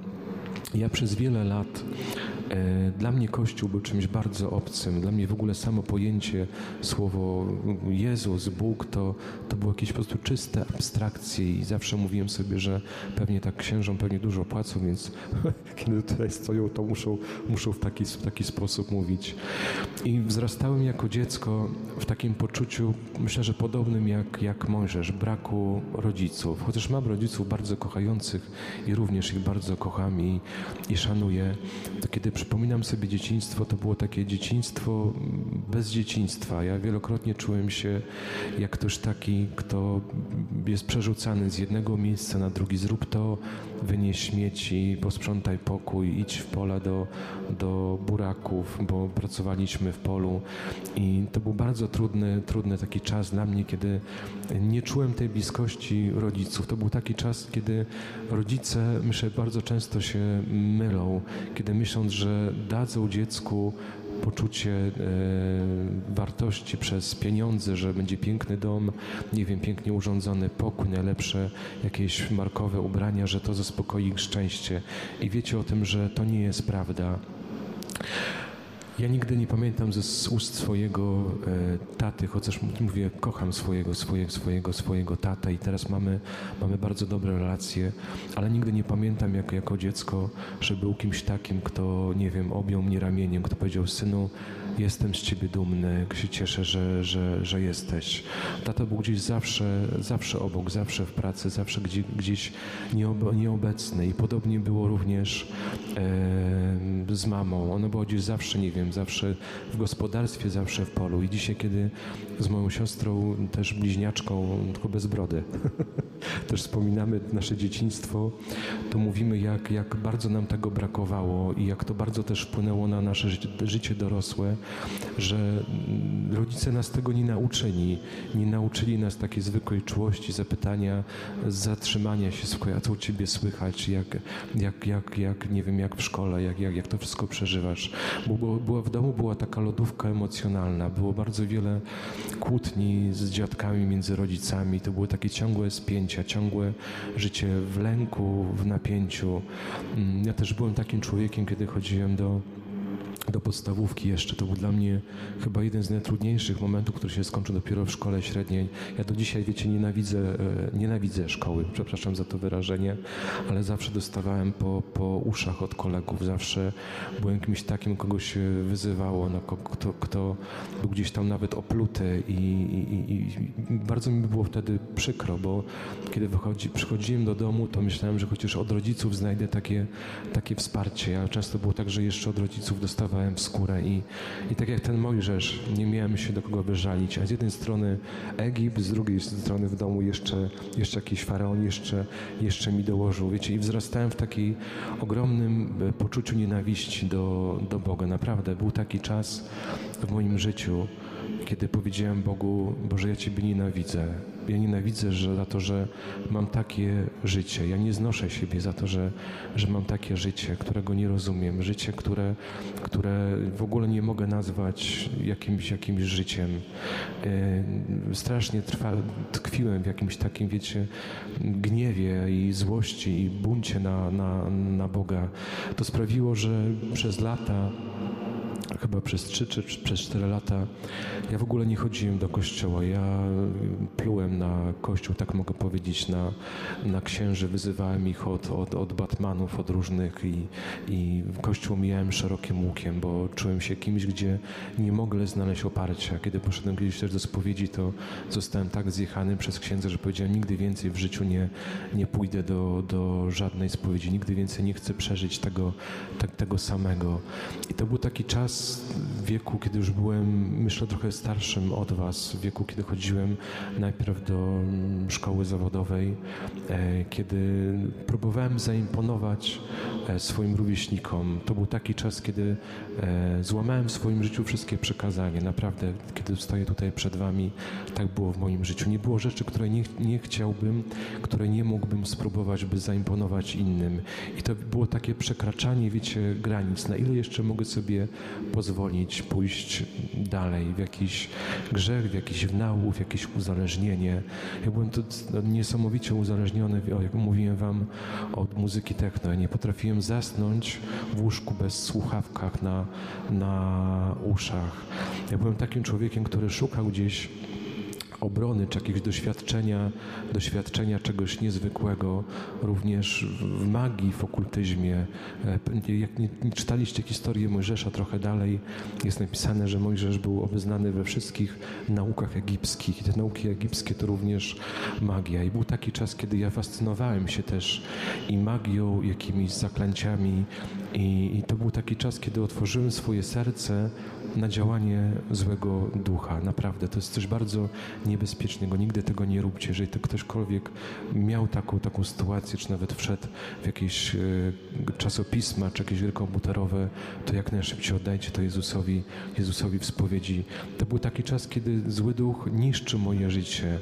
Ja przez wiele lat dla mnie Kościół był czymś bardzo obcym. Dla mnie w ogóle samo pojęcie, słowo Jezus, Bóg, to, to było jakieś po prostu czyste abstrakcje i zawsze mówiłem sobie, że pewnie tak księżom pewnie dużo płacą, więc kiedy tutaj stoją, to muszą, muszą w, taki, w taki sposób mówić. I wzrastałem jako dziecko w takim poczuciu, myślę, że podobnym jak, jak Mojżesz, braku rodziców. Chociaż mam rodziców bardzo kochających i również ich bardzo kocham i, i szanuję, to kiedy przypominam sobie dzieciństwo, to było takie dzieciństwo bez dzieciństwa. Ja wielokrotnie czułem się jak ktoś taki, kto jest przerzucany z jednego miejsca na drugi. Zrób to, wynieś śmieci, posprzątaj pokój, idź w pola do, do buraków, bo pracowaliśmy w polu. I to był bardzo trudny, trudny taki czas dla mnie, kiedy nie czułem tej bliskości rodziców. To był taki czas, kiedy rodzice, myślę, bardzo często się mylą, kiedy myśląc, że że dadzą dziecku poczucie e, wartości przez pieniądze, że będzie piękny dom, nie wiem, pięknie urządzony pokój, najlepsze jakieś markowe ubrania, że to zaspokoi ich szczęście. I wiecie o tym, że to nie jest prawda. Ja nigdy nie pamiętam ze ust swojego e, taty, chociaż mówię, kocham swojego, swojego, swojego, swojego tatę i teraz mamy, mamy bardzo dobre relacje, ale nigdy nie pamiętam jak, jako dziecko, że był kimś takim, kto, nie wiem, objął mnie ramieniem, kto powiedział, synu, jestem z ciebie dumny, się cieszę, że, że, że jesteś. Tata był gdzieś zawsze, zawsze obok, zawsze w pracy, zawsze gdzieś, gdzieś nieobecny i podobnie było również e, z mamą. Ona była gdzieś zawsze, nie wiem, zawsze w gospodarstwie, zawsze w polu. I dzisiaj, kiedy z moją siostrą, też bliźniaczką, tylko bez brody, też wspominamy nasze dzieciństwo, to mówimy, jak, jak bardzo nam tego brakowało i jak to bardzo też wpłynęło na nasze życie dorosłe, że rodzice nas tego nie nauczyli. Nie nauczyli nas takiej zwykłej czułości, zapytania, zatrzymania się, słuchaj, a co u ciebie słychać, jak, jak, jak, jak nie wiem, jak w szkole, jak, jak, jak to wszystko przeżywasz. Bo, była, w domu była taka lodówka emocjonalna, było bardzo wiele kłótni z dziadkami między rodzicami, to były takie ciągłe spięcia, ciągłe życie w lęku, w napięciu. Mm, ja też byłem takim człowiekiem, kiedy chodziłem do do podstawówki jeszcze. To był dla mnie chyba jeden z najtrudniejszych momentów, który się skończył dopiero w szkole średniej. Ja do dzisiaj, wiecie, nienawidzę, e, nienawidzę szkoły, przepraszam za to wyrażenie, ale zawsze dostawałem po, po uszach od kolegów, zawsze byłem kimś takim, kogo się wyzywało, no, kto, kto był gdzieś tam nawet opluty i, i, i bardzo mi było wtedy przykro, bo kiedy wychodzi, przychodziłem do domu, to myślałem, że chociaż od rodziców znajdę takie, takie wsparcie. Ja często było tak, że jeszcze od rodziców dostawałem wpasowałem w skórę i, i tak jak ten Mojżesz, nie miałem się do kogo wyżalić, a z jednej strony Egipt, z drugiej strony w domu jeszcze, jeszcze jakiś faraon jeszcze, jeszcze mi dołożył, wiecie, i wzrastałem w takiej ogromnym e, poczuciu nienawiści do, do Boga. Naprawdę, był taki czas w moim życiu, kiedy powiedziałem Bogu, Boże, ja Ciebie nienawidzę. Ja nienawidzę że, za to, że mam takie życie. Ja nie znoszę siebie za to, że, że mam takie życie, którego nie rozumiem. Życie, które, które w ogóle nie mogę nazwać jakimś, jakimś życiem. E, strasznie trwa, tkwiłem w jakimś takim, wiecie, gniewie i złości i buncie na, na, na Boga. To sprawiło, że przez lata chyba przez 3 czy przez 4 lata ja w ogóle nie chodziłem do kościoła. Ja plułem na kościół, tak mogę powiedzieć, na, na księży, wyzywałem ich od, od, od batmanów, od różnych i, i kościół mijałem szerokim łukiem, bo czułem się kimś, gdzie nie mogę znaleźć oparcia. Kiedy poszedłem kiedyś też do spowiedzi, to zostałem tak zjechany przez księdza, że powiedziałem, nigdy więcej w życiu nie, nie pójdę do, do żadnej spowiedzi, nigdy więcej nie chcę przeżyć tego, tak, tego samego. I to był taki czas wieku, kiedy już byłem, myślę, trochę starszym od Was, w wieku, kiedy chodziłem najpierw do mm, szkoły zawodowej, e, kiedy próbowałem zaimponować e, swoim rówieśnikom. To był taki czas, kiedy e, złamałem w swoim życiu wszystkie przekazania. Naprawdę, kiedy stoję tutaj przed Wami, tak było w moim życiu. Nie było rzeczy, które nie, nie chciałbym, które nie mógłbym spróbować, by zaimponować innym. I to było takie przekraczanie, wiecie, granic. Na ile jeszcze mogę sobie pozwolić pójść dalej w jakiś grzech, w jakiś wnał, w jakieś uzależnienie. Ja byłem tu niesamowicie uzależniony, jak mówiłem wam, od muzyki techno. Ja nie potrafiłem zasnąć w łóżku bez słuchawkach na, na uszach. Ja byłem takim człowiekiem, który szukał gdzieś obrony, czy jakiegoś doświadczenia, doświadczenia czegoś niezwykłego, również w magii, w okultyzmie. E, jak nie, nie czytaliście historię Mojżesza trochę dalej, jest napisane, że Mojżesz był obeznany we wszystkich naukach egipskich i te nauki egipskie to również magia. I był taki czas, kiedy ja fascynowałem się też i magią, jakimiś zaklęciami i, i to był taki czas, kiedy otworzyłem swoje serce na działanie złego ducha. Naprawdę, to jest coś bardzo niebezpiecznego. Nigdy tego nie róbcie. Jeżeli to ktośkolwiek miał taką, taką sytuację, czy nawet wszedł w jakieś e, czasopisma, czy jakieś gry komputerowe, to jak najszybciej oddajcie to Jezusowi, Jezusowi w spowiedzi. To był taki czas, kiedy zły duch niszczy moje życie.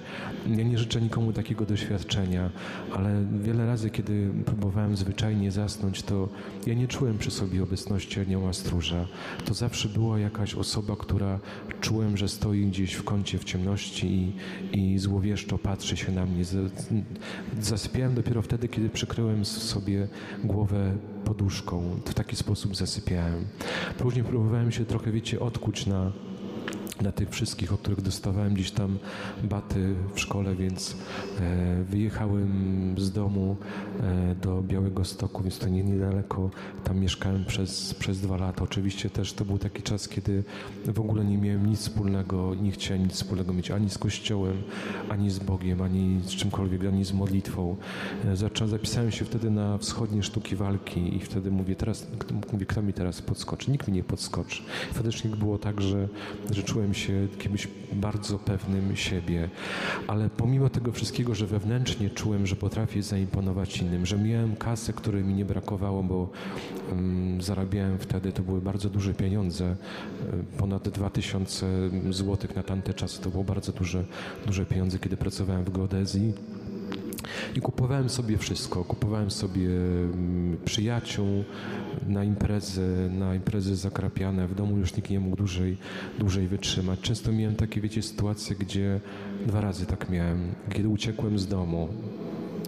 Ja nie życzę nikomu takiego doświadczenia, ale wiele razy, kiedy próbowałem zwyczajnie zasnąć, to ja nie czułem przy sobie obecności anioła stróża. To zawsze była jakaś osoba, która czułem, że stoi gdzieś w kącie w ciemności i, i złowieszczo patrzy się na mnie. Zasypiałem dopiero wtedy, kiedy przykryłem sobie głowę poduszką. W taki sposób zasypiałem. Później próbowałem się trochę, wiecie, odkuć na na tych wszystkich, od których dostawałem gdzieś tam baty w szkole, więc e, wyjechałem z domu e, do Białego Stoku, więc to nie niedaleko. Tam mieszkałem przez, przez dwa lata. Oczywiście też to był taki czas, kiedy w ogóle nie miałem nic wspólnego, nie chciałem nic wspólnego mieć ani z Kościołem, ani z Bogiem, ani z czymkolwiek, ani z modlitwą. E, zacząłem, zapisałem się wtedy na wschodnie sztuki walki i wtedy mówię, teraz, mówię, kto mi teraz podskoczy? Nikt mi nie podskoczy. Faktycznie było tak, że, że czułem czułem się kimś bardzo pewnym siebie, ale pomimo tego wszystkiego, że wewnętrznie czułem, że potrafię zaimponować innym, że miałem kasę, której mi nie brakowało, bo um, zarabiałem wtedy, to były bardzo duże pieniądze, e, ponad 2000 złotych na tamte czasy, to było bardzo duże, duże pieniądze, kiedy pracowałem w geodezji. I kupowałem sobie wszystko. Kupowałem sobie mm, przyjaciół na imprezy, na imprezy zakrapiane. W domu już nikt nie mógł dłużej, dłużej wytrzymać. Często miałem takie, wiecie, sytuacje, gdzie dwa razy tak miałem. Kiedy uciekłem z domu,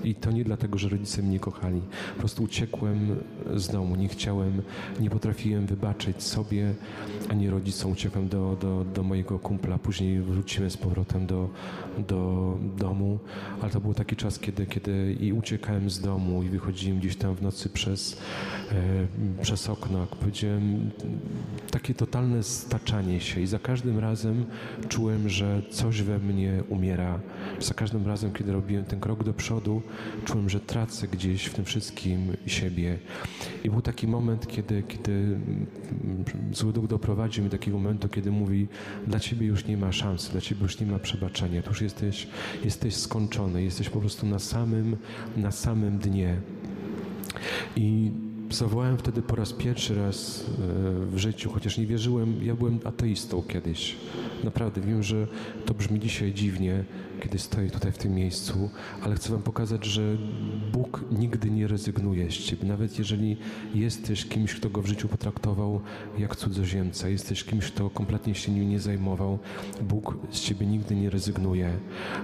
i to nie dlatego, że rodzice mnie kochali. Po prostu uciekłem z domu, nie chciałem, nie potrafiłem wybaczyć sobie ani rodzicom. Uciekłem do, do, do mojego kumpla, później wróciłem z powrotem do, do domu, ale to był taki czas, kiedy, kiedy i uciekałem z domu i wychodziłem gdzieś tam w nocy przez, e, przez okno. Powiedziałem, takie totalne staczanie się i za każdym razem czułem, że coś we mnie umiera, Za każdym razem, kiedy robiłem ten krok do przodu, czułem, że tracę gdzieś w tym wszystkim siebie. I był taki moment, kiedy, kiedy mm, zły duch doprowadził mnie do takiego momentu, kiedy mówi, dla ciebie już nie ma szansy, dla ciebie już nie ma przebaczenia, tu już jesteś, jesteś skończony, jesteś po prostu na samym, na samym dnie. I zawołałem wtedy po raz pierwszy raz e, w życiu, chociaż nie wierzyłem, ja byłem ateistą kiedyś. Naprawdę wiem, że to brzmi dzisiaj dziwnie, kiedy stoję tutaj w tym miejscu, ale chcę Wam pokazać, że Bóg nigdy nie rezygnuje z Ciebie. Nawet jeżeli jesteś kimś, kto go w życiu potraktował jak cudzoziemca, jesteś kimś, kto kompletnie się nim nie zajmował, Bóg z Ciebie nigdy nie rezygnuje.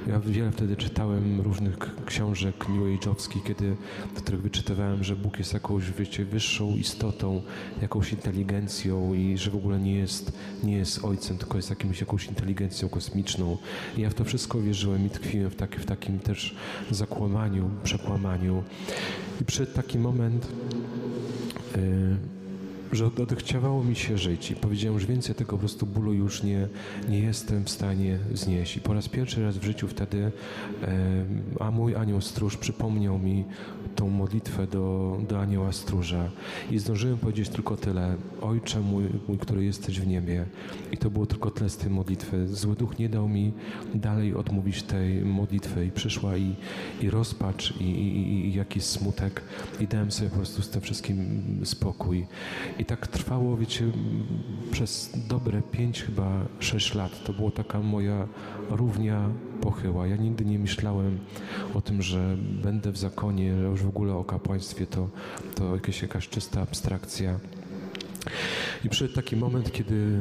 Ja wiele wtedy czytałem różnych książek New Age'owskich, kiedy, w których wyczytywałem, że Bóg jest jakąś, wiecie, wyższą istotą, jakąś inteligencją i że w ogóle nie jest, nie jest ojcem, tylko jest jakimś, jakąś inteligencją kosmiczną. I ja w to wszystko wierzyłem i tkwiłem w, taki, w takim też zakłamaniu, przekłamaniu. I przyszedł taki moment, yy, że odechciawało mi się żyć i powiedziałem, że więcej tego po prostu bólu już nie, nie jestem w stanie znieść. I po raz pierwszy raz w życiu wtedy, a mój anioł stróż przypomniał mi tą modlitwę do, do anioła stróża i zdążyłem powiedzieć tylko tyle. Ojcze mój, mój, który jesteś w niebie. I to było tylko tyle z tej modlitwy. Zły duch nie dał mi dalej odmówić tej modlitwy i przyszła i, i rozpacz i, i, i jakiś smutek i dałem sobie po prostu z tym wszystkim spokój. I tak trwało, wiecie, przez dobre pięć, chyba sześć lat. To była taka moja równia pochyła. Ja nigdy nie myślałem o tym, że będę w zakonie, że już w ogóle o kapłaństwie to, to jakieś, jakaś czysta abstrakcja. I przyszedł taki moment, kiedy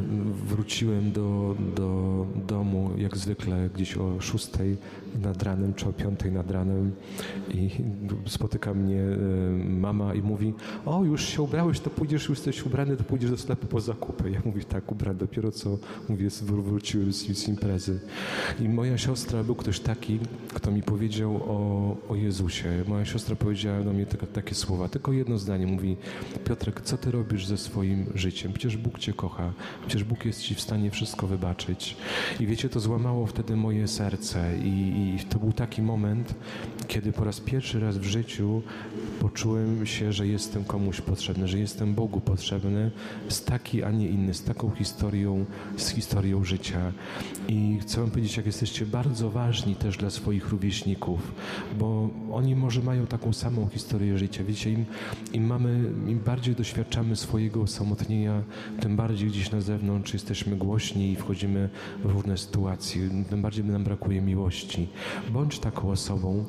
wróciłem do, do domu, jak zwykle gdzieś o szóstej nad ranem, czy o piątej nad ranem i spotyka mnie e, mama i mówi, o już się ubrałeś, to pójdziesz, już jesteś ubrany, to pójdziesz do sklepu po zakupy. Ja mówię, tak, ubrany, dopiero co, mówię, wróciłem z, z imprezy. I moja siostra, był ktoś taki, kto mi powiedział o, o Jezusie. Moja siostra powiedziała do mnie takie, takie słowa, tylko jedno zdanie, mówi, Piotrek, co ty robisz ze swoim życiem? Przecież Bóg cię kocha, przecież Bóg jest ci w stanie wszystko wybaczyć. I wiecie, to złamało wtedy moje serce i, i to był taki moment, kiedy po raz pierwszy raz w życiu poczułem się, że jestem komuś potrzebny, że jestem Bogu potrzebny z taki, a nie inny, z taką historią, z historią życia. I chcę wam powiedzieć, jak jesteście bardzo ważni też dla swoich rówieśników, bo oni może mają taką samą historię życia. Wiecie, im, im mamy, im bardziej doświadczamy swojego osamotnienia, tym bardziej gdzieś na zewnątrz jesteśmy głośni i wchodzimy w różne sytuacje, tym bardziej nam brakuje miłości. Bądź taką osobą,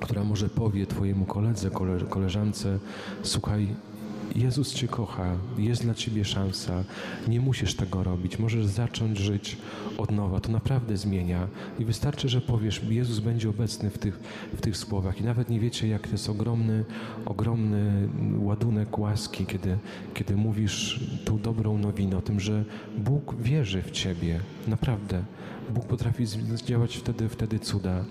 która może powie Twojemu koledze, koleżance: Słuchaj, Jezus Cię kocha, jest dla Ciebie szansa, nie musisz tego robić, możesz zacząć żyć od nowa. To naprawdę zmienia i wystarczy, że powiesz, Jezus będzie obecny w tych, w tych słowach i nawet nie wiecie, jak to jest ogromny, ogromny ładunek łaski, kiedy, kiedy mówisz tą dobrą nowinę o tym, że Bóg wierzy w Ciebie, naprawdę. Bóg potrafi działać wtedy, wtedy cuda.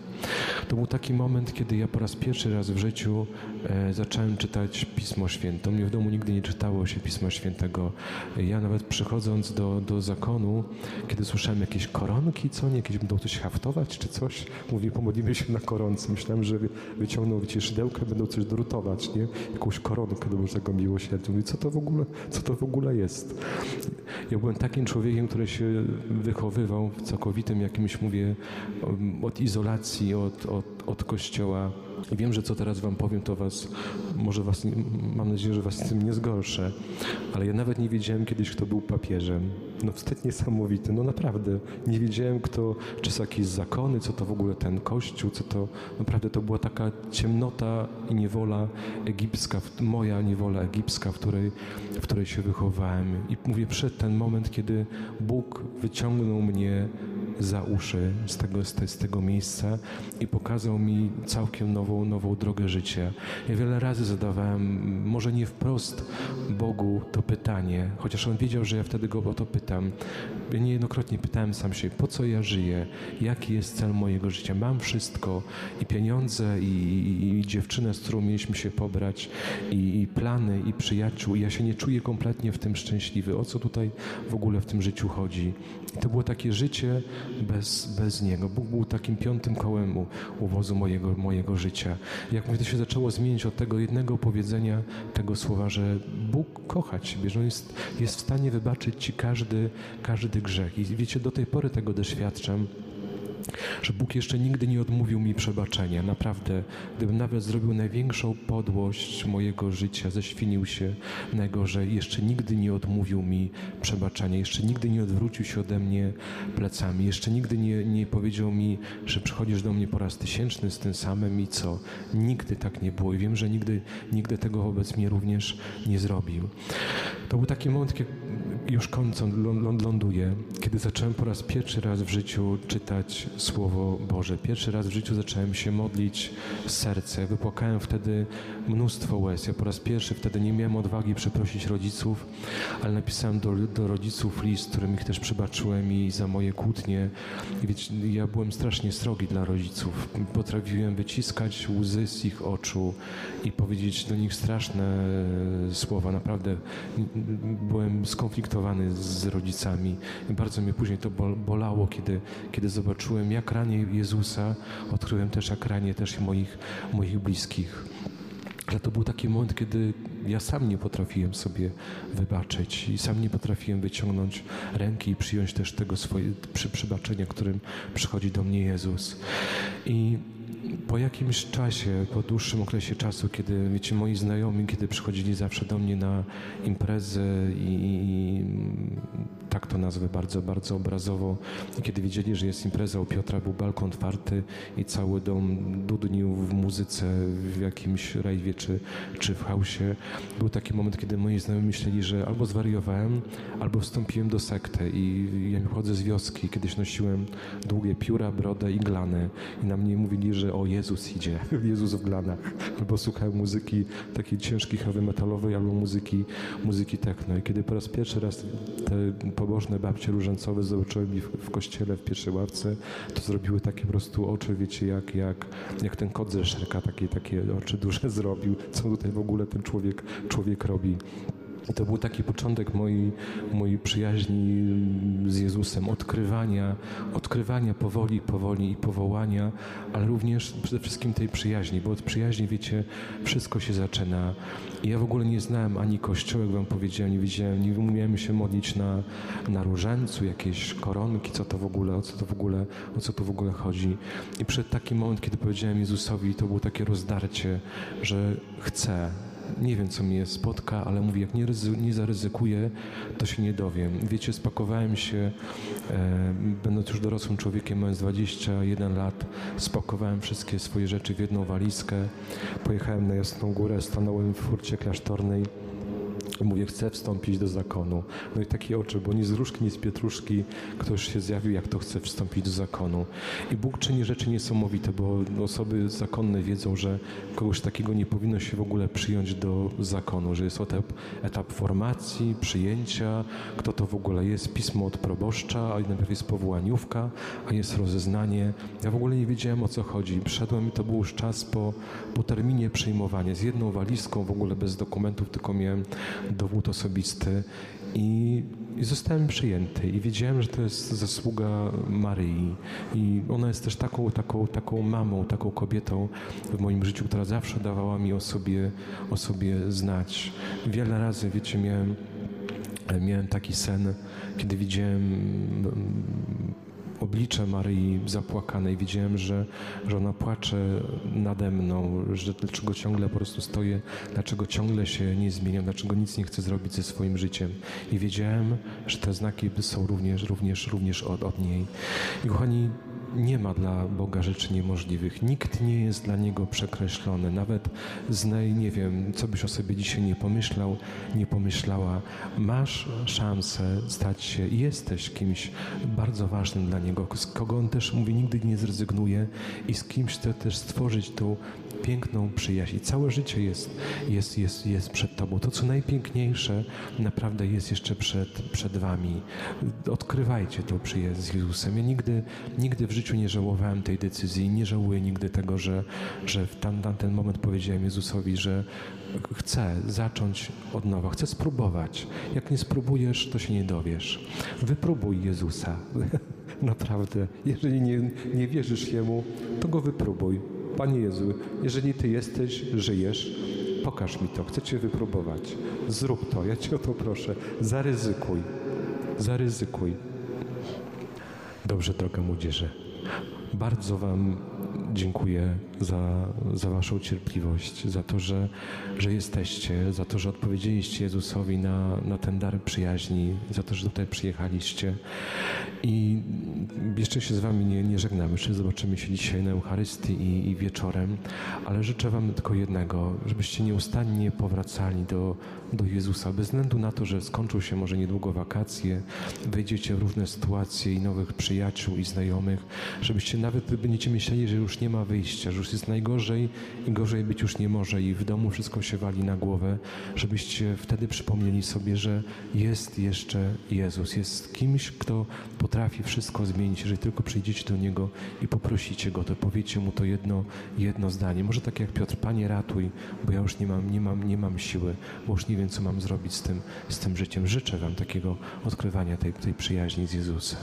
To był taki moment, kiedy ja po raz pierwszy raz w życiu e, zacząłem czytać Pismo Święte. Mnie w domu nigdy nie czytało się Pisma Świętego. Ja nawet przychodząc do, do zakonu, kiedy słyszałem jakieś koronki, co nie, jakieś będą coś haftować czy coś, mówi, pomodlimy się na koronce. Myślałem, że wyciągną wiecie, szydełkę, będą coś drutować, nie? Jakąś koronkę do Bożego Miłosierdzia. Mówię, co to w ogóle, co to w ogóle jest? Ja byłem takim człowiekiem, który się wychowywał w całkowitym jakimś, mówię, od izolacji, od, od, od Kościoła. I wiem, że co teraz wam powiem, to was, może was, mam nadzieję, że was z tym nie zgorszę, ale ja nawet nie wiedziałem kiedyś, kto był papieżem. No wstyd niesamowity, no naprawdę. Nie wiedziałem, kto, czy są jakieś zakony, co to w ogóle ten kościół, co to, naprawdę to była taka ciemnota i niewola egipska, moja niewola egipska, w której, w której się wychowałem. I mówię, przed ten moment, kiedy Bóg wyciągnął mnie za uszy z tego, z tego miejsca i pokazał mi całkiem nową, nową drogę życia. Ja wiele razy zadawałem, może nie wprost Bogu to pytanie, chociaż On wiedział, że ja wtedy Go o to pytam. Ja niejednokrotnie pytałem sam się, po co ja żyję, jaki jest cel mojego życia. Mam wszystko i pieniądze, i, i, i dziewczynę, z którą mieliśmy się pobrać, i, i plany, i przyjaciół. I ja się nie czuję kompletnie w tym szczęśliwy. O co tutaj w ogóle w tym życiu chodzi? I to było takie życie, bez, bez Niego. Bóg był takim piątym kołem u, u wozu mojego, mojego życia. Jak mówię, to się zaczęło zmienić od tego jednego powiedzenia, tego słowa, że Bóg kocha Ciebie, że On jest, jest w stanie wybaczyć Ci każdy, każdy grzech. I wiecie, do tej pory tego doświadczam że Bóg jeszcze nigdy nie odmówił mi przebaczenia. Naprawdę, gdybym nawet zrobił największą podłość mojego życia, ześwinił się najgorzej, jeszcze nigdy nie odmówił mi przebaczenia, jeszcze nigdy nie odwrócił się ode mnie plecami, jeszcze nigdy nie, nie powiedział mi, że przychodzisz do mnie po raz tysięczny z tym samym i co. Nigdy tak nie było i wiem, że nigdy, nigdy tego wobec mnie również nie zrobił. To był taki moment, już kończąc, ląduję, kiedy zacząłem po raz pierwszy raz w życiu czytać Słowo Boże. Pierwszy raz w życiu zacząłem się modlić serce. Wypłakałem wtedy mnóstwo łez. Ja po raz pierwszy wtedy nie miałem odwagi przeprosić rodziców, ale napisałem do, do rodziców list, którym ich też przebaczyłem i za moje kłótnie. I wiecie, ja byłem strasznie srogi dla rodziców. Potrafiłem wyciskać łzy z ich oczu i powiedzieć do nich straszne słowa. Naprawdę byłem skonfliktowany z rodzicami. Bardzo mnie później to bolało, kiedy, kiedy zobaczyłem, jak ranię Jezusa, odkryłem też, jak ranię też moich, moich bliskich. Ale to był taki moment, kiedy ja sam nie potrafiłem sobie wybaczyć i sam nie potrafiłem wyciągnąć ręki i przyjąć też tego swoje przy, przybaczenia, którym przychodzi do mnie Jezus. I po jakimś czasie, po dłuższym okresie czasu, kiedy, wiecie, moi znajomi, kiedy przychodzili zawsze do mnie na imprezę i, i tak to nazwę bardzo, bardzo obrazowo, kiedy wiedzieli, że jest impreza u Piotra, był balkon otwarty i cały dom dudnił w muzyce w jakimś rajwie czy, czy w hausie, był taki moment, kiedy moi znajomi myśleli, że albo zwariowałem, albo wstąpiłem do sekty i ja chodzę z wioski, kiedyś nosiłem długie pióra, brodę i glany. I na mnie mówili, że o Jezus idzie, Jezus w glanach. Albo słuchałem muzyki takiej ciężkiej heavy metalowej, albo muzyki, muzyki techno. I kiedy po raz pierwszy raz te pobożne babcie różańcowe zobaczyłem ich w kościele w pierwszej ławce, to zrobiły takie po prostu oczy, wiecie, jak, jak, jak ten kot ze szerka, takie, takie oczy duże zrobił. Co tutaj w ogóle ten człowiek, człowiek robi? I to był taki początek mojej, mojej przyjaźni z Jezusem, odkrywania, odkrywania powoli, powoli i powołania, ale również przede wszystkim tej przyjaźni, bo od przyjaźni, wiecie, wszystko się zaczyna. I ja w ogóle nie znałem ani kościoła, jak wam powiedziałem, nie wiedziałem, nie umiałem się modlić na, na różańcu, jakieś koronki, co to w ogóle, o co to w ogóle, o co to w ogóle chodzi. I przed taki moment, kiedy powiedziałem Jezusowi, to było takie rozdarcie, że chcę, nie wiem, co mnie spotka, ale mówię, jak nie, nie zaryzykuję, to się nie dowiem. Wiecie, spakowałem się, e, będąc już dorosłym człowiekiem, mając 21 lat, spakowałem wszystkie swoje rzeczy w jedną walizkę, pojechałem na Jasną Górę, stanąłem w furcie klasztornej, mówię, chcę wstąpić do zakonu. No i takie oczy, bo ni z różki, ni z pietruszki ktoś się zjawił, jak to chce wstąpić do zakonu. I Bóg czyni rzeczy niesamowite, bo osoby zakonne wiedzą, że kogoś takiego nie powinno się w ogóle przyjąć do zakonu, że jest etap, etap formacji, przyjęcia, kto to w ogóle jest, pismo od proboszcza, a najpierw jest powołaniówka, a jest rozeznanie. Ja w ogóle nie wiedziałem o co chodzi. Przyszedłem i to był już czas po, po terminie przyjmowania, z jedną walizką w ogóle bez dokumentów, tylko miałem dowód osobisty i, i zostałem przyjęty i wiedziałem, że to jest zasługa Maryi i ona jest też taką, taką, taką mamą, taką kobietą w moim życiu, która zawsze dawała mi o sobie, o sobie znać. Wiele razy, wiecie, miałem, miałem taki sen, kiedy widziałem oblicze Maryi zapłakanej. Widziałem, że, że ona płacze nade mną, że dlaczego ciągle po prostu stoję, dlaczego ciągle się nie zmieniam, dlaczego nic nie chcę zrobić ze swoim życiem. I wiedziałem, że te znaki są również, również, również od, od niej. I kochani, nie ma dla Boga rzeczy niemożliwych. Nikt nie jest dla Niego przekreślony. Nawet z naj, nie wiem, co byś o sobie dzisiaj nie pomyślał, nie pomyślała. Masz szansę stać się i jesteś kimś bardzo ważnym dla Niego, z kogo On też mówi, nigdy nie zrezygnuje i z kimś chce też stworzyć tu piękną przyjaźń. I całe życie jest, jest, jest, jest przed Tobą. To, co najpiękniejsze, naprawdę jest jeszcze przed, przed Wami. Odkrywajcie tą przyjaźń z Jezusem. Ja nigdy, nigdy w życiu nie żałowałem tej decyzji. Nie żałuję nigdy tego, że, że w tam ten moment powiedziałem Jezusowi, że chcę zacząć od nowa, chcę spróbować. Jak nie spróbujesz, to się nie dowiesz. Wypróbuj Jezusa. Naprawdę, jeżeli nie, nie wierzysz Jemu, to Go wypróbuj. Panie Jezu, jeżeli Ty jesteś, żyjesz, pokaż mi to, chcę Cię wypróbować. Zrób to, ja Cię o to proszę. Zaryzykuj, zaryzykuj. Dobrze, droga młodzieży. Bardzo Wam dziękuję za, za Waszą cierpliwość, za to, że, że jesteście, za to, że odpowiedzieliście Jezusowi na, na ten dar przyjaźni, za to, że tutaj przyjechaliście. I jeszcze się z Wami nie, nie żegnamy, jeszcze zobaczymy się dzisiaj na Eucharystii i, i wieczorem, ale życzę Wam tylko jednego, żebyście nieustannie powracali do, do Jezusa, bez względu na to, że skończą się może niedługo wakacje, wejdziecie w różne sytuacje i nowych przyjaciół i znajomych, żebyście nawet będziecie myśleli, że już nie ma wyjścia, że już jest najgorzej i gorzej być już nie może i w domu wszystko się wali na głowę, żebyście wtedy przypomnieli sobie, że jest jeszcze Jezus, jest kimś, kto potrafi wszystko zmienić, jeżeli tylko przyjdziecie do Niego i poprosicie Go, to powiecie Mu to jedno, jedno zdanie. Może tak jak Piotr, Panie ratuj, bo ja już nie mam, nie mam, nie mam siły, bo już nie wiem, co mam zrobić z tym, z tym życiem. Życzę Wam takiego odkrywania tej, tej przyjaźni z Jezusem.